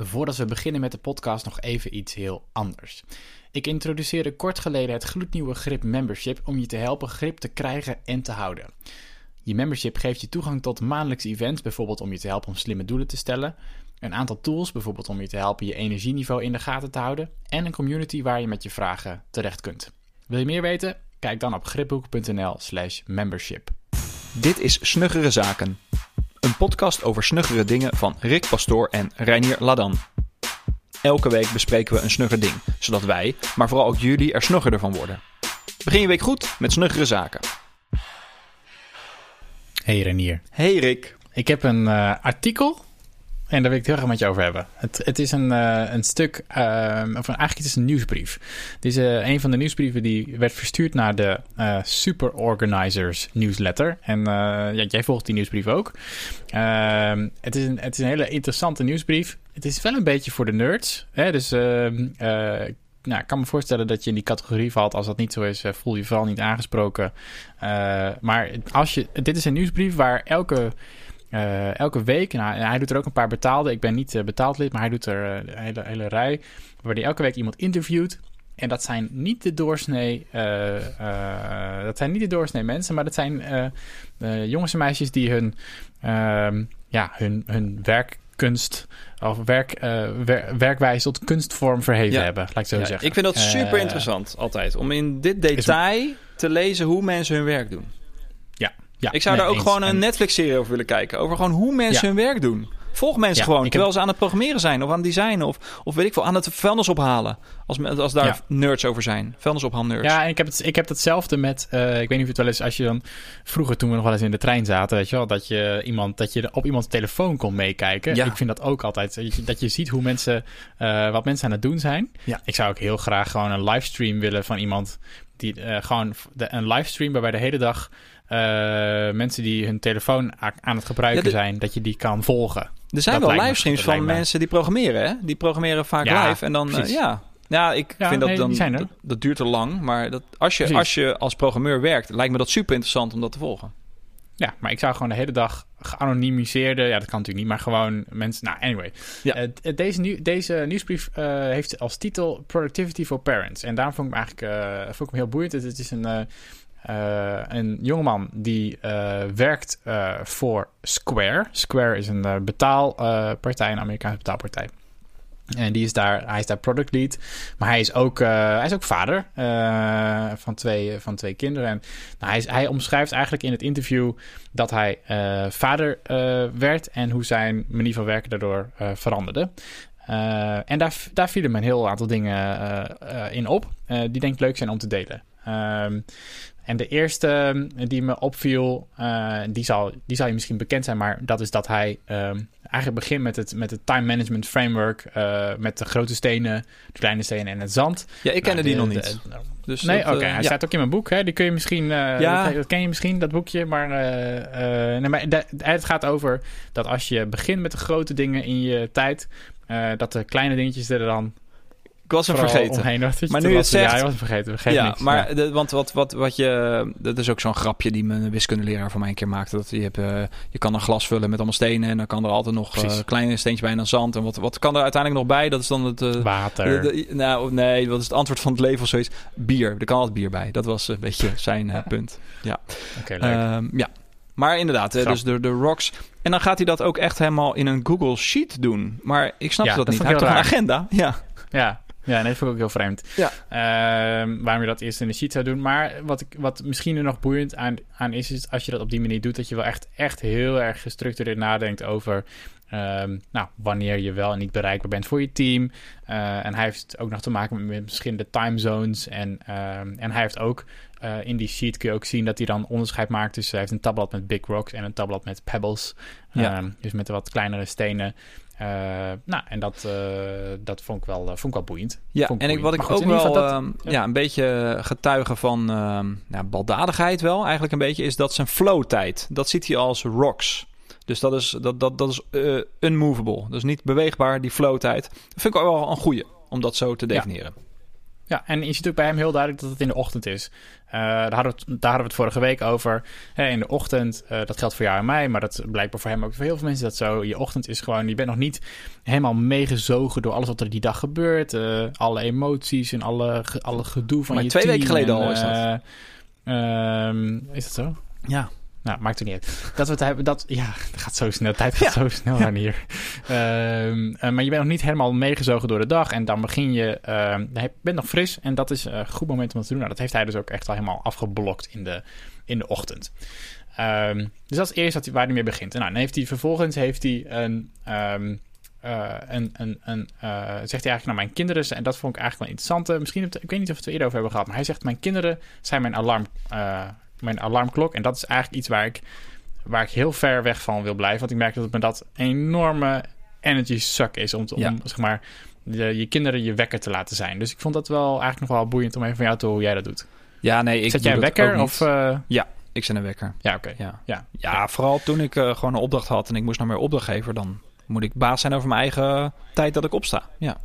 Voordat we beginnen met de podcast nog even iets heel anders. Ik introduceerde kort geleden het gloednieuwe Grip Membership om je te helpen grip te krijgen en te houden. Je membership geeft je toegang tot maandelijkse events, bijvoorbeeld om je te helpen om slimme doelen te stellen, een aantal tools, bijvoorbeeld om je te helpen je energieniveau in de gaten te houden, en een community waar je met je vragen terecht kunt. Wil je meer weten? Kijk dan op gripboek.nl/slash membership. Dit is Snuggere Zaken. Een podcast over snuggere dingen van Rick Pastoor en Reinier Ladan. Elke week bespreken we een snugger ding, zodat wij, maar vooral ook jullie, er snuggerder van worden. Begin je week goed met Snuggere Zaken. Hey Renier. Hey Rick. Ik heb een uh, artikel en daar wil ik heel graag met je over hebben. Het, het is een, uh, een stuk, uh, of eigenlijk het is een nieuwsbrief. Het is uh, een van de nieuwsbrieven die werd verstuurd naar de Super Organizers newsletter. En ja, jij volgt die nieuwsbrief ook. Ehm, het, is een, het is een hele interessante nieuwsbrief. Het is wel een beetje voor de nerds. Hè? Dus ehm, nou, ik kan me voorstellen dat je in die categorie valt. Als dat niet zo is, voel je vooral niet aangesproken. maar als je, dit is een nieuwsbrief waar elke uh, elke week, nou, hij doet er ook een paar betaalde. Ik ben niet uh, betaald lid, maar hij doet er uh, een hele, hele rij. Waar hij elke week iemand interviewt. En dat zijn niet de doorsnee, dat zijn niet de doorsnee mensen, maar dat zijn jongens en meisjes die hun, ehm, ja, hun, hun werkkunst of werk, wer, werkwijze tot kunstvorm verheven ja. hebben, laat ik zo ja, zeggen. Ik vind dat super interessant altijd, om in dit detail te lezen hoe mensen hun werk doen. Ja, ik zou nee, daar ook eens. gewoon een En- Netflix-serie over willen kijken. Over gewoon hoe mensen Ja. hun werk doen. Volg mensen Ja, gewoon heb- terwijl ze aan het programmeren zijn of aan het designen of, of weet ik veel, aan het vuilnis ophalen. Als, als daar Ja. nerds over zijn. Vuilnisophaal-nerds. Ja, en ik heb, het, ik heb hetzelfde met. eh, ik weet niet of het wel eens. Als je dan. Vroeger, toen we nog wel eens in de trein zaten. Weet je wel. Dat je, iemand, dat je op iemands telefoon kon meekijken. Ja. Ik vind dat ook altijd. Dat je, dat je ziet hoe mensen. eh, wat mensen aan het doen zijn. Ja. Ik zou ook heel graag gewoon een livestream willen van iemand. Die eh, gewoon. De, een livestream waarbij de hele dag. eh, mensen die hun telefoon aan het gebruiken Ja, de- zijn. Dat je die kan volgen. er zijn dat wel livestreams van mensen die programmeren. Hè? Die programmeren vaak Ja, live. En dan, eh, ja. Ja, ik Ja, vind dat dan. Dat, dat duurt te lang. Maar dat, als, je, Precies. als je als programmeur werkt, lijkt me dat super interessant om dat te volgen. Ja, maar ik zou gewoon de hele dag geanonimiseerde... Ja, dat kan natuurlijk niet, maar gewoon mensen... Nou, anyway. Ja. Eh, deze, deze nieuwsbrief eh, heeft als titel Productivity for Parents. En daarom vond ik hem eigenlijk eh, vond ik hem heel boeiend. Het, het is een, een jongeman die werkt voor Square. Square is een betaalpartij, een Amerikaanse betaalpartij. En die is daar, hij is daar product lead. Maar hij is ook, eh, hij is ook vader eh, van, twee, van twee kinderen. En nou, hij, is, hij omschrijft eigenlijk in het interview dat hij eh, vader werd en hoe zijn manier van werken daardoor veranderde. En daar, daar vielen me een heel aantal dingen in op, die denk ik leuk zijn om te delen. Ehm, en de eerste eh, die me opviel, eh, die, zal, die zal je misschien bekend zijn, maar dat is dat hij ehm, eigenlijk begint met het, met het time management framework, eh, met de grote stenen, de kleine stenen en het zand. Ja, ik kende Nou, die nog de- niet. Dus nee, oké. eh, hij ja. staat ook in mijn boek. Hè? Die kun je misschien. eh, Ja. dat, dat ken je misschien, dat boekje. Maar, nee, maar het gaat over dat als je begint met de grote dingen in je tijd. dat de kleine dingetjes er dan. Ik was hem vergeten. Omheen, dat je Maar nu je het lasten- Ja, zegt- je was hem vergeten. Vergeet ja, niks. maar Ja. De, want wat, wat, wat je. Dat is ook zo'n grapje die mijn wiskundeleraar voor mij een keer maakte. Dat je, hebt, eh, je kan een glas vullen met allemaal stenen. En dan kan er altijd nog eh, Precies. kleine steentjes bij en dan zand. En wat, wat kan er uiteindelijk nog bij? Dat is dan het. eh, Water. de- de- nou, nee, wat is het antwoord van het leven of zoiets? Bier. Er kan altijd bier bij. Dat was een beetje zijn eh, punt. Oké, leuk. Ehm, ja. Maar inderdaad, eh, Grap. dus de, de rocks. En dan gaat hij dat ook echt helemaal in een Google Sheet doen. Maar ik snap Ja, dat, dat niet. Hij ik heeft toch een agenda? Ja. Ja, ja nee, dat vond ik ook heel vreemd. Ja. Ehm, waarom je dat eerst in de sheet zou doen. Maar wat, ik, wat misschien er nog boeiend aan, aan is, is als je dat op die manier doet, dat je wel echt, echt heel erg gestructureerd nadenkt over ehm, nou, wanneer je wel en niet bereikbaar bent voor je team. Eh, en hij heeft ook nog te maken met verschillende time zones. En, ehm, en hij heeft ook eh, in die sheet kun je ook zien dat hij dan onderscheid maakt tussen hij heeft een tabblad met big rocks en een tabblad met pebbles. Ja. Dus met de wat kleinere stenen. Eh, nou, en dat, eh, dat vond, ik wel, eh, vond ik wel boeiend. Ja, ik en ik, wat ik ook wel ehm, ja. een beetje getuige van ehm nou, baldadigheid wel, eigenlijk een beetje, is dat zijn flow-tijd. Dat ziet hij als rocks. Dus dat is, dat, dat, dat is unmovable. Dus niet beweegbaar, die flow-tijd. Dat vind ik ook wel een goeie, om dat zo te definiëren. Ja, en je ziet ook bij hem heel duidelijk dat het in de ochtend is. Uh, daar, hadden we het, daar hadden we het vorige week over. in de ochtend, uh, dat geldt voor jou en mij, maar dat blijkbaar voor hem ook voor heel veel mensen dat zo. Je ochtend is gewoon, je bent nog niet helemaal meegezogen door alles wat er die dag gebeurt. Uh, alle emoties en alle, alle gedoe van maar je twee team weken geleden en, al is dat. ehm, is dat zo? Ja. Nou, maakt het niet uit. Dat we het hebben, dat, ja, het gaat zo snel. Tijd gaat Ja. zo snel aan hier. Ehm, eh, maar je bent nog niet helemaal meegezogen door de dag. En dan begin je, ehm, je bent nog fris. En dat is een goed moment om dat te doen. Nou, dat heeft hij dus ook echt al helemaal afgeblokt in de, in de ochtend. Ehm, dus dat is eerst wat hij, waar hij mee begint. En nou, dan heeft hij vervolgens heeft hij een... eh, een, een, een, eh, zegt hij eigenlijk naar mijn kinderen, en dat vond ik eigenlijk wel interessant. Misschien, ik weet niet of we het er eerder over hebben gehad, maar hij zegt: Mijn kinderen zijn mijn, alarm, mijn alarmklok. En dat is eigenlijk iets waar ik, waar ik heel ver weg van wil blijven. Want ik merk dat het me dat enorme energy suck is om, te, om Ja. zeg maar, de, je kinderen je wekker te laten zijn. Dus ik vond dat wel eigenlijk nog wel boeiend om even van jou te horen hoe jij dat doet. Ja, nee, ik Zet jij een wekker? Of, eh, Ik zet een wekker. ja, oké. Ja. Ja. Ja, vooral toen ik eh, gewoon een opdracht had en ik moest naar mijn opdrachtgever, dan moet ik baas zijn over mijn eigen tijd dat ik opsta. Ja.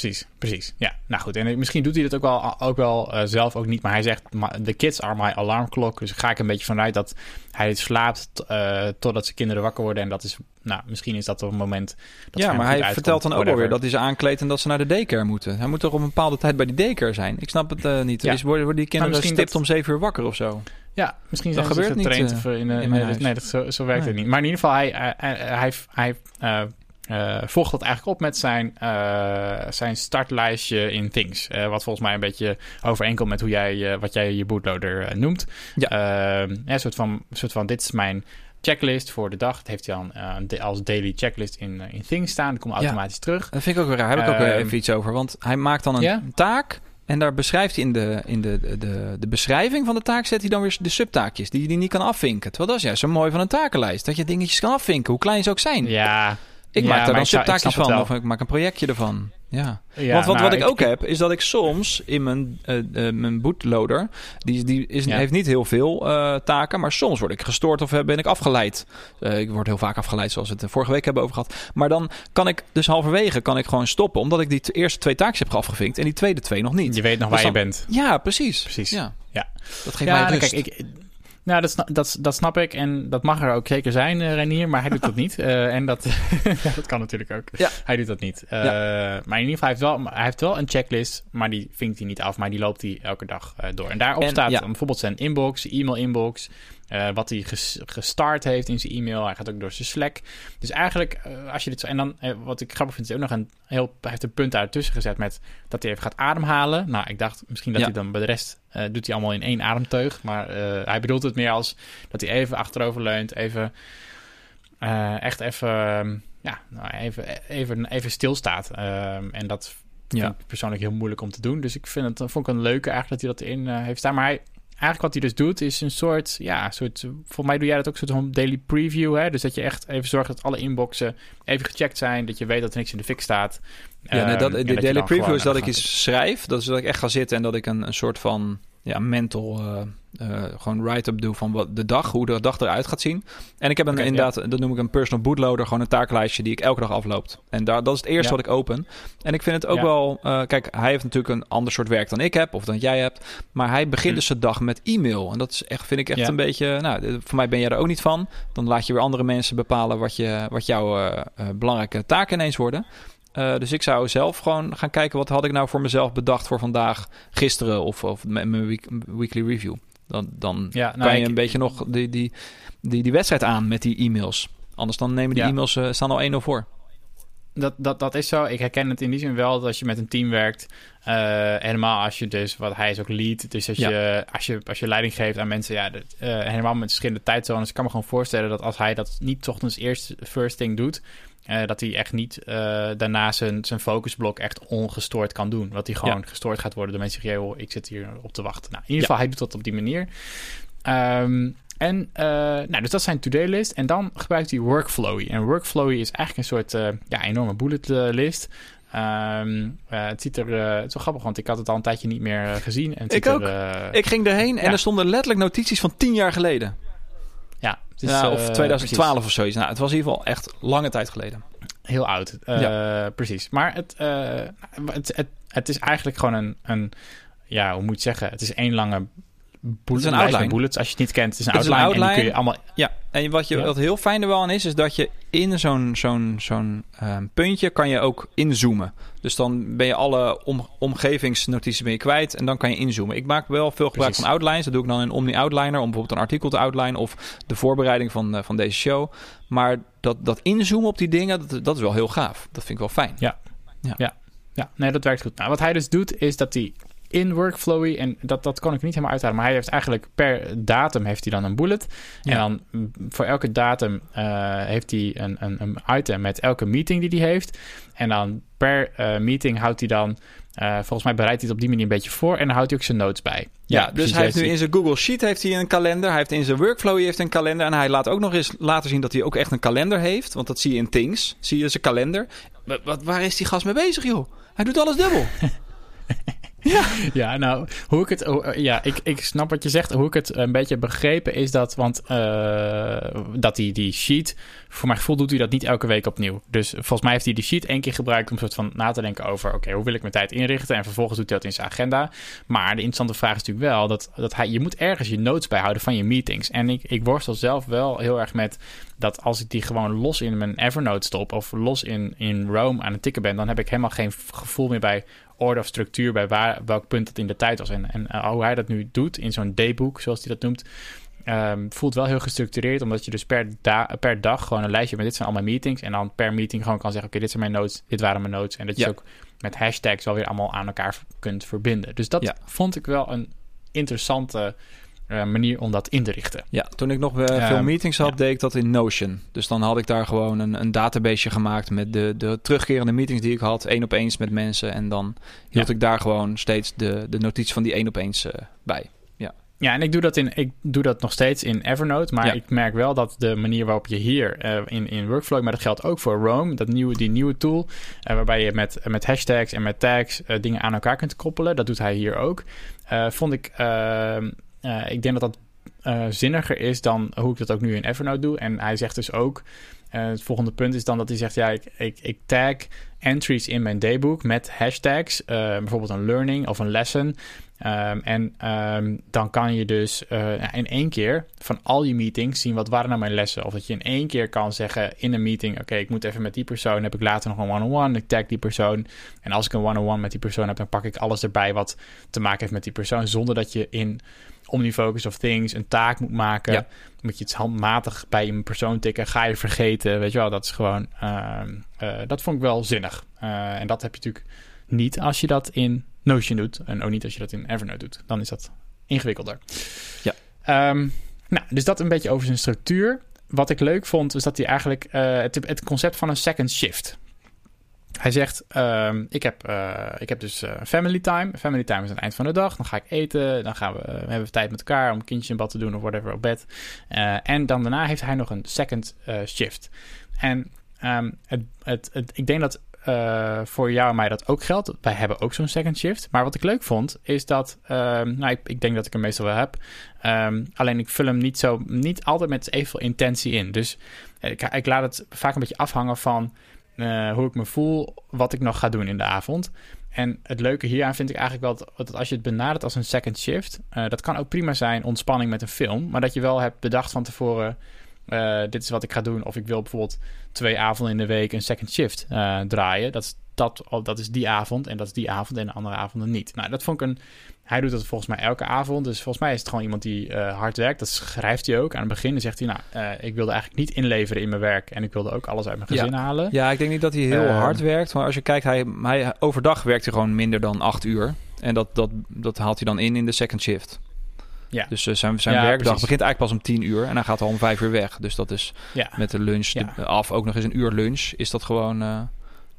Precies, precies. Ja, nou goed. En misschien doet hij dat ook wel, ook wel eh, zelf ook niet. Maar hij zegt, "Ma- the kids are my alarm clock. Dus ga ik een beetje vanuit dat hij slaapt eh, totdat zijn kinderen wakker worden. En dat is, nou, misschien is dat op een moment... Dat ja, maar hij uitkomt, vertelt dan ook alweer dat hij ze aankleedt en dat ze naar de daycare moeten. Hij moet toch op een bepaalde tijd bij die daycare zijn? Ik snap het eh, niet. Ja. Is, worden, worden die kinderen misschien stipt dat- om zeven uur wakker of zo? Ja, misschien Dat zijn ze gebeurt niet, getraind eh, in, nee, dat- nee, dat, zo, zo werkt het niet. Maar in ieder geval, hij, hij, hij, eh, volgt dat eigenlijk op met zijn, eh, zijn startlijstje in Things. Eh, wat volgens mij een beetje overeenkomt met hoe jij, wat jij je bootloader noemt. Ja. Ehm, ja, een soort van, een soort van, dit is mijn checklist voor de dag. Dat heeft hij dan als daily checklist in, in Things staan. Dat komt Ja. automatisch terug. Dat vind ik ook weer raar. Daar heb ik ook Ehm, even iets over. Want hij maakt dan een taak. En daar beschrijft hij in de, in de, de, de, de beschrijving van de taak... zet hij dan weer de subtaakjes die hij niet kan afvinken. Terwijl dat is juist zo mooi van een takenlijst. Dat je dingetjes kan afvinken, hoe klein ze ook zijn. Ja, Ik Ja, maak daar dan subtaakjes van. Of ik maak een projectje ervan. Ja. ja Want wat, nou, wat ik, ook heb, is dat ik soms in mijn, eh, eh, mijn bootloader... die, die is, Ja. heeft niet heel veel eh, taken... maar soms word ik gestoord of ben ik afgeleid. Ik word heel vaak afgeleid, zoals we het vorige week hebben over gehad. Maar dan kan ik dus halverwege kan ik gewoon stoppen... omdat ik die eerste twee taakjes heb afgevinkt... en die tweede twee nog niet. Je weet nog Dus waar je bent. Ja, precies. Precies. Ja. Ja. Dat geeft mij nou, rust. kijk, ik, nou, dat, snap, dat, dat snap ik en dat mag er ook zeker zijn, eh Renier, maar hij doet dat niet. Eh, en dat, dat kan natuurlijk ook. Ja. Hij doet dat niet. Eh, Maar in ieder geval, hij heeft, wel, hij heeft wel een checklist, maar die vinkt hij niet af, maar die loopt hij elke dag door. En daarop En, staat ja. bijvoorbeeld zijn inbox, zijn e-mail-inbox, eh, wat hij ges- gestart heeft in zijn e-mail. Hij gaat ook door zijn Slack. Dus eigenlijk, eh, als je dit zo... En dan, eh, wat ik grappig vind, is ook nog een heel... Hij heeft een punt daartussen gezet met dat hij even gaat ademhalen. Nou, ik dacht misschien dat Ja. hij dan bij de rest... doet hij allemaal in één ademteug. Maar hij bedoelt het meer als dat hij even achterover leunt. Even... echt even... ja, nou, even, even, even stilstaat. Ehm, en dat vind Ja. ik persoonlijk heel moeilijk om te doen. Dus ik vind het, vond ik een leuke eigenlijk dat hij dat in heeft staan. Maar hij, eigenlijk wat hij dus doet is een soort, ja, soort, voor mij doe jij dat ook, een soort van daily preview. Hè? Dus dat je echt even zorgt dat alle inboxen even gecheckt zijn. Dat je weet dat er niks in de fik staat. Ja, nee, dat, Ehm, de daily preview is dat ik iets schrijf. Dat is dat ik echt ga zitten en dat ik een, een soort van ja, mental eh, eh, gewoon write-up doe van wat de dag, hoe de dag eruit gaat zien. En ik heb een, inderdaad, dat noem ik een personal bootloader, gewoon een taaklijstje die ik elke dag afloopt. En daar, dat is het eerste Ja. wat ik open. En ik vind het ook Ja. wel, eh, kijk, hij heeft natuurlijk een ander soort werk dan ik heb of dan jij hebt. Maar hij begint Hm. dus zijn dag met e-mail. En dat is echt, vind ik echt een beetje, nou, de- voor mij ben jij er ook niet van. Dan laat je weer andere mensen bepalen wat, je, wat jouw eh, eh, belangrijke taken ineens worden. Eh, dus ik zou zelf gewoon gaan kijken wat had ik nou voor mezelf bedacht voor vandaag, gisteren of, of met mijn week- weekly review. Dan, dan Ja, nou, kan je ik- een beetje nog die, die, die, die wedstrijd aan met die e-mails. Anders dan nemen die Ja. e-mails eh, staan al 1-0 voor. Dat, dat, dat is zo. Ik herken het in die zin wel dat als je met een team werkt. eh, helemaal als je dus, wat hij is ook lead. Dus als, Ja. je, als, je, als je leiding geeft aan mensen, ja, dat, eh, helemaal met verschillende tijdzones. Ik kan me gewoon voorstellen dat als hij dat niet ochtends eerst first thing doet. Eh, dat hij echt niet eh, daarna zijn, zijn focusblok echt ongestoord kan doen. Dat hij gewoon gestoord gaat worden door mensen die zeggen, "Joh, ik zit hier op te wachten. Nou, in ieder Ja. geval, hij doet dat op die manier. Ehm, en, eh, nou, dus dat zijn to-do list. En dan gebruikt hij Workflowy. En Workflowy is eigenlijk een soort ja, enorme bullet list. Ehm, eh, het ziet er, het is wel grappig, want ik had het al een tijdje niet meer gezien. En Ik ook. Er, Ik ging erheen en Ja. er stonden letterlijk notities van 10 jaar geleden. Ja, het is, ja, eh, of 2012 precies. of zoiets. Nou, het was in ieder geval echt lange tijd geleden. heel oud. Uh, Precies. Maar het, uh, het, het, het, is eigenlijk gewoon een, een... Ja, hoe moet je het zeggen? Het is één lange bullet, een outline. bullets. Als je het niet kent, het is een, outline, een outline. En die kun je allemaal... Ja, en wat, je, wat heel fijn er wel aan is, is dat je in zo'n zo'n zo'n um, puntje kan je ook inzoomen. Dus dan ben je alle om, omgevingsnotities ben je kwijt en dan kan je inzoomen. Ik maak wel veel gebruik van outlines. Dat doe ik dan in Omni Outliner om bijvoorbeeld een artikel te outline of de voorbereiding van, uh, van deze show. Maar dat, dat inzoomen op die dingen, dat, dat is wel heel gaaf. Dat vind ik wel fijn. Ja, ja. ja. ja. nee, dat werkt goed. Nou, wat hij dus doet, is dat hij in Workflowy. En dat, dat kon ik niet helemaal uithalen. Maar hij heeft eigenlijk per datum heeft hij dan een bullet. En dan voor elke datum uh, heeft hij een, een, een, item met elke meeting die hij heeft. En dan per uh, meeting houdt hij dan... Uh, volgens mij bereidt hij het op die manier een beetje voor. En dan houdt hij ook zijn notes bij. Ja, ja dus hij heeft nu in zijn Google Sheet heeft hij een kalender. Hij heeft in zijn Workflow heeft een kalender. En hij laat ook nog eens laten zien dat hij ook echt een kalender heeft. Want dat zie je in Things. Zie je zijn kalender. Wat, waar is die gast mee bezig, joh? Hij doet alles dubbel. Ja. ja, nou, hoe ik het. Eh, ja, ik, ik snap wat je zegt. Hoe ik het een beetje begrepen is dat. Want uh, dat die, die sheet. Voor mijn gevoel doet hij dat niet elke week opnieuw. Dus volgens mij heeft hij die sheet één keer gebruikt. om soort van na te denken over. Oké, hoe wil ik mijn tijd inrichten? En vervolgens doet hij dat in zijn agenda. Maar de interessante vraag is natuurlijk wel. dat, dat hij, je moet ergens je notes bijhouden van je meetings. En ik, ik worstel zelf wel heel erg met. dat als ik die gewoon los in mijn Evernote stop. of los in, in Rome aan het tikken ben. dan heb ik helemaal geen gevoel meer bij orde of structuur bij waar, welk punt het in de tijd was. En, en uh, hoe hij dat nu doet in zo'n daybook, zoals hij dat noemt, um, voelt wel heel gestructureerd. Omdat je dus per, da per dag gewoon een lijstje met dit zijn al mijn meetings. En dan per meeting gewoon kan zeggen, oké, dit zijn mijn notes, dit waren mijn notes. En dat je ook met hashtags wel weer allemaal aan elkaar kunt verbinden. Dus dat vond ik wel een interessante uh, manier om dat in te richten. Ja, toen ik nog uh, veel meetings had, deed ik dat in Notion. Dus dan had ik daar gewoon een, een database gemaakt met de, de terugkerende meetings die ik had, één op eens met mensen. En dan hield ik daar gewoon steeds de, de notitie van die één op eens uh, bij. Ja. Ja, en ik doe dat, in, ik doe dat nog steeds in Evernote. Maar ik merk wel dat de manier waarop je hier in, in Workflow, maar dat geldt ook voor Rome, dat nieuwe, die nieuwe tool, waarbij je met, met hashtags en met tags dingen aan elkaar kunt koppelen. Dat doet hij hier ook. vond ik ehm, uh, ik denk dat dat uh, zinniger is dan hoe ik dat ook nu in Evernote doe. En hij zegt dus ook, uh, het volgende punt is dan dat hij zegt, ja, ik, ik, ik tag entries in mijn daybook met hashtags, bijvoorbeeld een learning of een lesson. Um, en um, dan kan je dus in één keer van al je meetings zien wat waren nou mijn lessen. Of dat je in één keer kan zeggen in een meeting: Oké, ik moet even met die persoon. Heb ik later nog een one-on-one. Ik tag die persoon. En als ik een one-on-one met die persoon heb, dan pak ik alles erbij wat te maken heeft met die persoon. Zonder dat je in OmniFocus of Things een taak moet maken. Ja. Moet je het handmatig bij een persoon tikken. Ga je vergeten. Weet je wel, dat is gewoon. Uh, uh, dat vond ik wel zinnig. Uh, en dat heb je natuurlijk niet als je dat in Notion doet. En ook niet als je dat in Evernote doet. Dan is dat ingewikkelder. Ja. Um, nou, dus dat een beetje over zijn structuur. Wat ik leuk vond, is dat hij eigenlijk uh, het, het, concept van een second shift. Hij zegt: um, ik, heb, uh, ik heb dus uh, family time. Family time is aan het eind van de dag. Dan ga ik eten. Dan gaan we, we hebben tijd met elkaar om kindje in bad te doen of whatever op bed. en dan daarna heeft hij nog een second shift. En um, het, het, ik denk dat voor jou en mij dat ook geldt. Wij hebben ook zo'n second shift. Maar wat ik leuk vond, is dat... Um, nou, ik, ik, denk dat ik hem meestal wel heb. Alleen ik vul hem niet, zo, niet altijd met evenveel intentie in. Dus ik, ik laat het vaak een beetje afhangen van... Uh, hoe ik me voel, wat ik nog ga doen in de avond. En het leuke hieraan vind ik eigenlijk wel dat, als je het benadert als een second shift, uh, dat kan ook prima zijn ontspanning met een film, maar dat je wel hebt bedacht van tevoren, uh, dit is wat ik ga doen. Of ik wil bijvoorbeeld twee avonden in de week een second shift draaien. Dat is, dat, dat is die avond en dat is die avond en de andere avonden niet. Nou, dat vond ik een... Hij doet dat volgens mij elke avond. Dus volgens mij is het gewoon iemand die uh, hard werkt. Dat schrijft hij ook. Aan het begin zegt hij... nou, ik wilde eigenlijk niet inleveren in mijn werk. En ik wilde ook alles uit mijn gezin ja. halen. Ja, ik denk niet dat hij heel uh, hard werkt. Maar als je kijkt, hij, hij, overdag werkt hij gewoon minder dan acht uur. En dat, dat, dat haalt hij dan in in de second shift. Ja. Dus uh, zijn, zijn ja, werkdag precies. begint eigenlijk pas om tien uur en dan gaat hij om vijf uur weg. Dus dat is ja. met de lunch de, af, ook nog eens een uur lunch, is dat gewoon...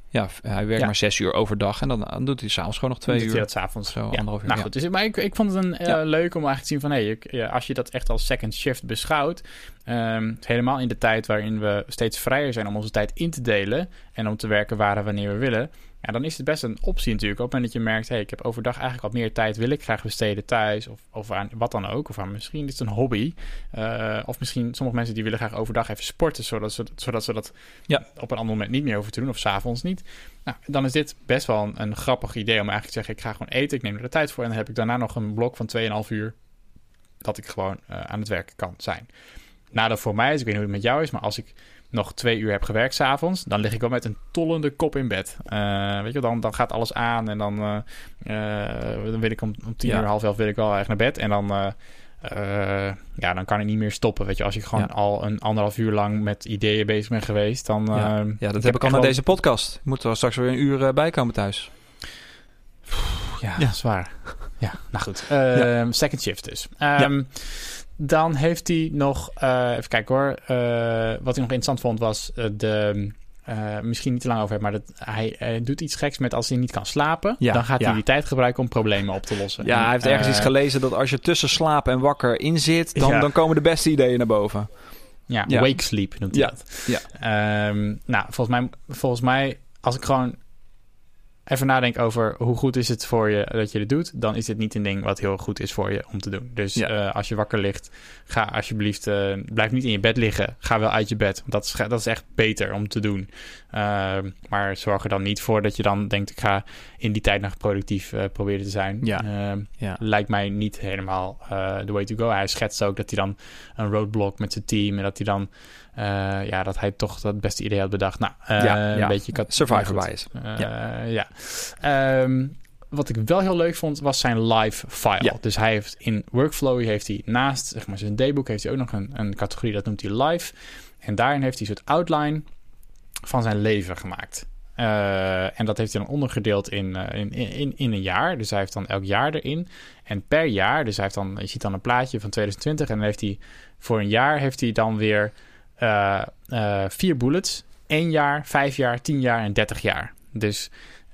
Ja, hij werkt maar zes uur overdag en dan, dan doet hij s'avonds gewoon nog twee uur. Dat s'avonds. Zo, anderhalf uur. Nou goed, dus, maar ik, ik vond het een, uh, leuk om eigenlijk te zien van... hé, hey, als je dat echt als second shift beschouwt... Um, helemaal in de tijd waarin we steeds vrijer zijn om onze tijd in te delen... en om te werken waar en wanneer we willen... Ja, dan is het best een optie natuurlijk. Op het moment dat je merkt, hey, ik heb overdag eigenlijk wat meer tijd, wil ik graag besteden thuis of, of aan wat dan ook. Of aan misschien is het een hobby. Uh, of misschien sommige mensen die willen graag overdag even sporten, zodat ze, zodat, ze dat ja. op een ander moment niet meer hoeven te doen of s'avonds niet. Nou, dan is dit best wel een, een, grappig idee om eigenlijk te zeggen, ik ga gewoon eten, ik neem er de tijd voor en dan heb ik daarna nog een blok van 2,5 uur dat ik gewoon uh, aan het werk kan zijn. Nadeel voor mij is, ik weet niet hoe het met jou is, maar als ik nog twee uur heb gewerkt s'avonds, dan lig ik wel met een tollende kop in bed. Uh, weet je, dan, dan gaat alles aan en dan, uh, dan wil ik om, om tien uur, half elf wil ik wel echt naar bed. En dan, ja, dan kan ik niet meer stoppen. Weet je, als ik gewoon al een anderhalf uur lang met ideeën bezig ben geweest, dan... ja, ja dat heb ik al met deze podcast. Ik moet er straks weer een uur bij komen thuis. Ja, ja. zwaar. Ja, nou goed. Uh, second shift dus. Um, dan heeft hij nog, uh, even kijken hoor. Uh, wat ik nog interessant vond was uh, de. misschien niet te lang over hebben, maar dat, hij doet iets geks met als hij niet kan slapen. Ja, dan gaat hij die tijd gebruiken om problemen op te lossen. Ja, hij heeft ergens iets gelezen dat als je tussen slaap en wakker in zit, dan, dan komen de beste ideeën naar boven. Ja, wake sleep noemt hij dat. Ja. Um, nou, volgens mij, volgens mij, als ik gewoon even nadenken over hoe goed is het voor je dat je dit doet, dan is dit niet een ding wat heel goed is voor je om te doen. Dus uh, als je wakker ligt, ga alsjeblieft, uh, blijf niet in je bed liggen. Ga wel uit je bed, want dat is, dat is echt beter om te doen. Uh, maar zorg er dan niet voor dat je dan denkt, ik ga in die tijd nog productief proberen te zijn. Ja. Ehm, ja. Lijkt mij niet helemaal the way to go. Hij schetst ook dat hij dan een roadblock met zijn team en dat hij dan uh, ja, dat hij toch dat beste idee had bedacht. Nou, uh, ja, ja. een beetje... Survivor bias. Uh, ja. ja. Um, wat ik wel heel leuk vond, was zijn live file. Ja. Dus hij heeft in Workflow heeft hij naast zeg maar, zijn daybook heeft hij ook nog een, een categorie, dat noemt hij live. En daarin heeft hij een soort outline van zijn leven gemaakt. Uh, en dat heeft hij dan ondergedeeld in, uh, in, in, in een jaar. Dus hij heeft dan elk jaar erin. En per jaar, dus hij heeft dan, je ziet dan een plaatje van 2020. En dan heeft hij voor een jaar heeft hij dan weer uh, uh, vier bullets. 1 jaar, 5 jaar, 10 jaar en 30 jaar. Dus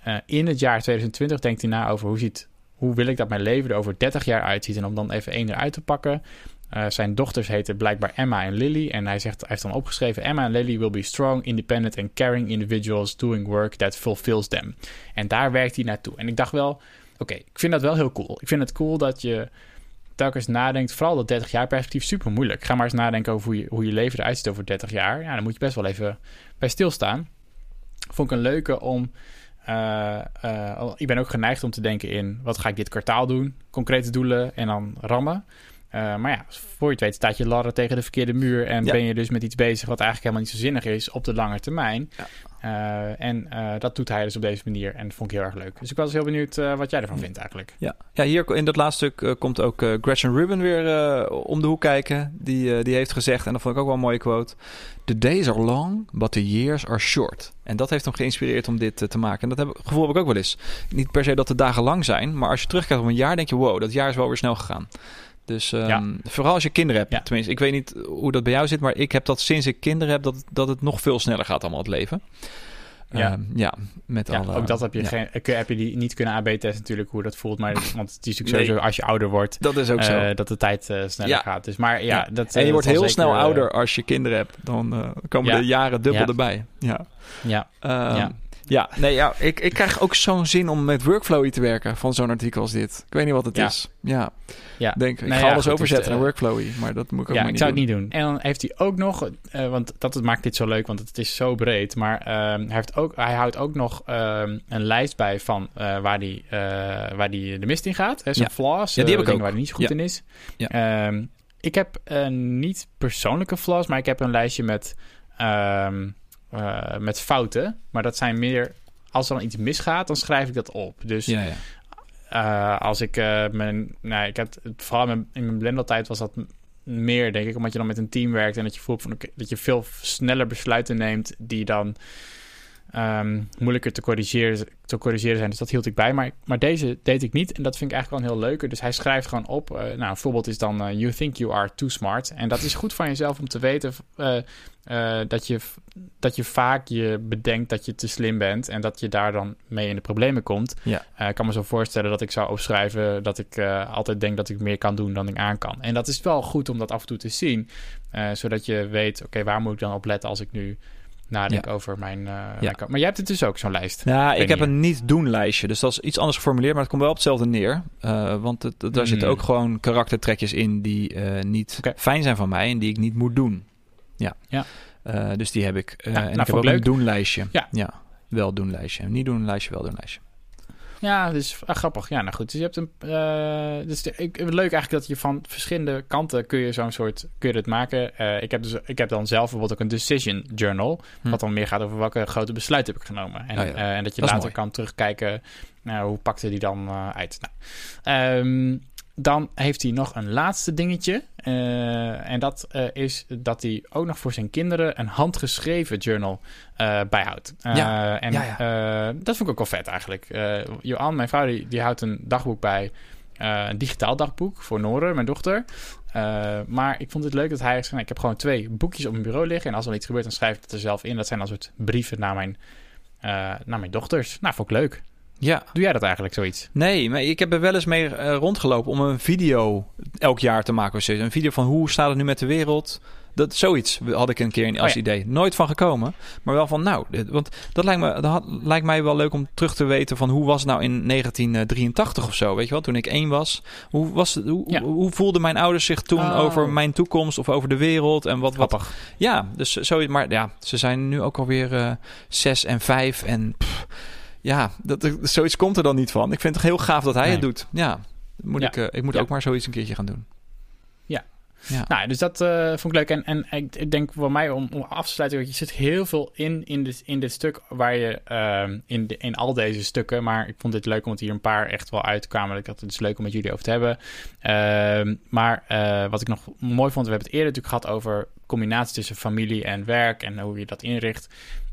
uh, in het jaar 2020 denkt hij na over hoe, ziet, hoe wil ik dat mijn leven er over 30 jaar uitziet. En om dan even één eruit te pakken. zijn dochters heten blijkbaar Emma en Lily. En hij, zegt, hij heeft dan opgeschreven: Emma en Lily will be strong, independent and caring individuals doing work that fulfills them. En daar werkt hij naartoe. En ik dacht wel: oké, ik vind dat wel heel cool. Ik vind het cool dat je telkens nadenkt, vooral dat 30 jaar perspectief, super moeilijk. Ga maar eens nadenken over hoe je, hoe je leven eruit ziet over 30 jaar. Ja, dan moet je best wel even bij stilstaan. Vond ik een leuke om. Uh, uh, ik ben ook geneigd om te denken in wat ga ik dit kwartaal doen? Concrete doelen en dan rammen. Uh, maar ja, voor je het weet staat je ladder tegen de verkeerde muur en ben je dus met iets bezig wat eigenlijk helemaal niet zo zinnig is op de lange termijn. Ja. Uh, en uh, dat doet hij dus op deze manier en dat vond ik heel erg leuk. Dus ik was heel benieuwd wat jij ervan vindt eigenlijk. Ja, ja hier in dat laatste stuk komt ook Gretchen Rubin weer om de hoek kijken. Die, die heeft gezegd, en dat vond ik ook wel een mooie quote... The days are long, but the years are short. En dat heeft hem geïnspireerd om dit te maken. En dat heb, gevoel heb ik ook wel eens. Niet per se dat de dagen lang zijn, maar als je terugkijkt op een jaar denk je... wow, dat jaar is wel weer snel gegaan. Dus um, vooral als je kinderen hebt. Ja. Tenminste, ik weet niet hoe dat bij jou zit, maar ik heb dat sinds ik kinderen heb, dat, dat het nog veel sneller gaat allemaal het leven. Ja, um, ja met ja, alle, ook dat heb je, geen, heb je die niet kunnen AB-testen natuurlijk, hoe dat voelt. Maar want het is natuurlijk sowieso als je ouder wordt, dat is ook uh, zo. dat de tijd uh, sneller gaat. Dus, maar ja, Dat, en je uh, wordt heel zeker, snel ouder als je kinderen hebt. Dan komen de jaren dubbel erbij. Ja. Ja. Ja. Nee, ja, ik, ik krijg ook zo'n zin om met workflow te werken van zo'n artikel als dit. Ik weet niet wat het is. Ja, ja. Denk, ik ga alles overzetten naar workflow, maar dat moet ik ook ja, niet ik zou het niet doen. En dan heeft hij ook nog, uh, want dat maakt dit zo leuk, want het is zo breed. Maar uh, hij, heeft ook, hij houdt ook nog uh, een lijst bij van waar die, waar die de mist in gaat. Zijn ja. flaws, ja, die heb ik ook. waar hij niet zo goed in is. Ja. Um, ik heb niet persoonlijke flaws, maar ik heb een lijstje met... Um, uh, met fouten. Maar dat zijn meer... Als er dan iets misgaat, dan schrijf ik dat op. Dus ja, ja. Uh, als ik uh, mijn... Nou, ik had, vooral in mijn blendeltijd was dat meer, denk ik. Omdat je dan met een team werkt en dat je voelt van, dat je veel sneller besluiten neemt die dan um, moeilijker te corrigeren, te corrigeren zijn. Dus dat hield ik bij. Maar, maar deze deed ik niet. En dat vind ik eigenlijk wel een heel leuke. Dus hij schrijft gewoon op. Uh, nou, een voorbeeld is dan: uh, You think you are too smart. En dat is goed van jezelf om te weten uh, dat, je, dat je vaak je bedenkt dat je te slim bent. En dat je daar dan mee in de problemen komt. Ja. ik kan me zo voorstellen dat ik zou opschrijven dat ik altijd denk dat ik meer kan doen dan ik aan kan. En dat is wel goed om dat af en toe te zien. zodat je weet: oké, okay, waar moet ik dan op letten als ik nu nadenk over mijn, uh, mijn... Maar jij hebt het dus ook, zo'n lijst. Ja, ik heb een niet-doen lijstje. Dus dat is iets anders geformuleerd, maar het komt wel op hetzelfde neer. Uh, want het, daar zitten Hmm. ook gewoon karaktertrekjes in die uh, niet fijn zijn van mij en die ik niet moet doen. Ja. Ja. Dus die heb ik. Ja, en nou, ik heb vond ook ik een leuk. doen-lijstje. Ja. ja. Wel doen lijstje. Niet doen lijstje, wel doen lijstje. Ja, dus ah, grappig. Ja, nou goed. Dus je hebt een. Uh, dus de, ik, leuk eigenlijk dat je van verschillende kanten kun je zo'n soort kun je het maken. Uh, ik heb dus ik heb dan zelf bijvoorbeeld ook een decision journal, Hm. wat dan meer gaat over welke grote besluiten heb ik genomen. En, Oh ja. uh, en dat je Dat later kan terugkijken. Nou, hoe pakte die dan uit? Nou, um, dan heeft hij nog een laatste dingetje. Uh, en dat uh, is dat hij ook nog voor zijn kinderen een handgeschreven journal uh, bijhoudt. Ja. En ja, ja. dat vond ik ook wel vet eigenlijk. Johan, mijn vrouw, die, die houdt een dagboek bij. een digitaal dagboek voor Noren, mijn dochter. Uh, maar ik vond het leuk dat hij heeft gezegd... ik heb gewoon twee boekjes op mijn bureau liggen... en als er iets gebeurt, dan schrijf ik het er zelf in. Dat zijn dan soort brieven naar mijn, uh, naar mijn dochters. Nou, vond ik leuk. Ja. Doe jij dat eigenlijk, zoiets? Nee, maar ik heb er wel eens mee uh, rondgelopen om een video elk jaar te maken. Of. Een video van hoe staat het nu met de wereld. Dat, zoiets had ik een keer als oh ja. idee. Nooit van gekomen. Maar wel van, nou, want dat lijkt, me, dat had, lijkt mij wel leuk om terug te weten van hoe was het nou in 1983 of zo. Weet je wel, toen ik één was. Hoe, was hoe, Ja. hoe, voelden mijn ouders zich toen Oh. over mijn toekomst of over de wereld? En wat, wat, ja, dus zoiets. Maar ja, ze zijn nu ook alweer uh, zes en vijf. En pff, ja, dat, zoiets komt er dan niet van. Ik vind het heel gaaf dat hij Nee. het doet. Ja, moet Ja. Ik, uh, ik moet Ja. ook maar zoiets een keertje gaan doen. Ja. Ja. Nou, dus dat uh, vond ik leuk. En, en ik, ik denk voor mij om, om af te sluiten, je zit heel veel in, in, dit, in dit stuk waar je uh, in, de, in al deze stukken. Maar ik vond dit leuk omdat hier een paar echt wel uitkwamen. Ik had het dus leuk om met jullie over te hebben. Uh, maar uh, wat ik nog mooi vond, we hebben het eerder natuurlijk gehad over combinatie tussen familie en werk en hoe je dat inricht.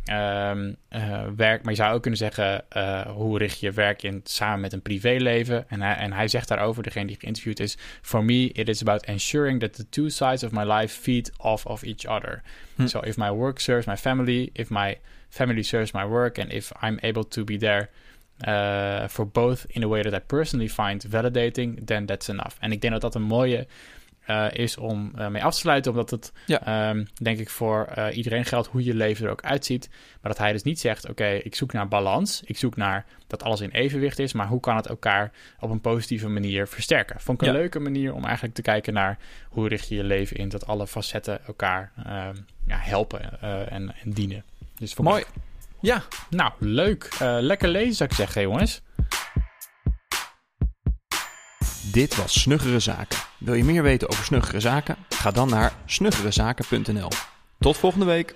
Um, uh, werk, maar je zou ook kunnen zeggen, uh, hoe richt je werk in samen met een privéleven? En hij, en hij zegt daarover, degene die geïnterviewd is, for me it is about ensuring that the two sides of my life feed off of each other. Hm. So if my work serves my family, if my family serves my work, and if I'm able to be there uh, for both in a way that I personally find validating, then that's enough. En ik denk dat dat een mooie uh, is om uh, mee af te sluiten, omdat het, Ja. um, denk ik, voor uh, iedereen geldt hoe je leven er ook uitziet. Maar dat hij dus niet zegt: Oké, ik zoek naar balans, ik zoek naar dat alles in evenwicht is, maar hoe kan het elkaar op een positieve manier versterken? Vond ik een Ja. leuke manier om eigenlijk te kijken naar hoe richt je je leven in dat alle facetten elkaar um, ja, helpen en, en, dienen. Dus ik Mooi. Ja, nou, leuk. Lekker lezen, zou ik zeggen, jongens. Dit was Snuggere Zaken. Wil je meer weten over Snuggere Zaken? Ga dan naar snuggerezaken.nl. Tot volgende week.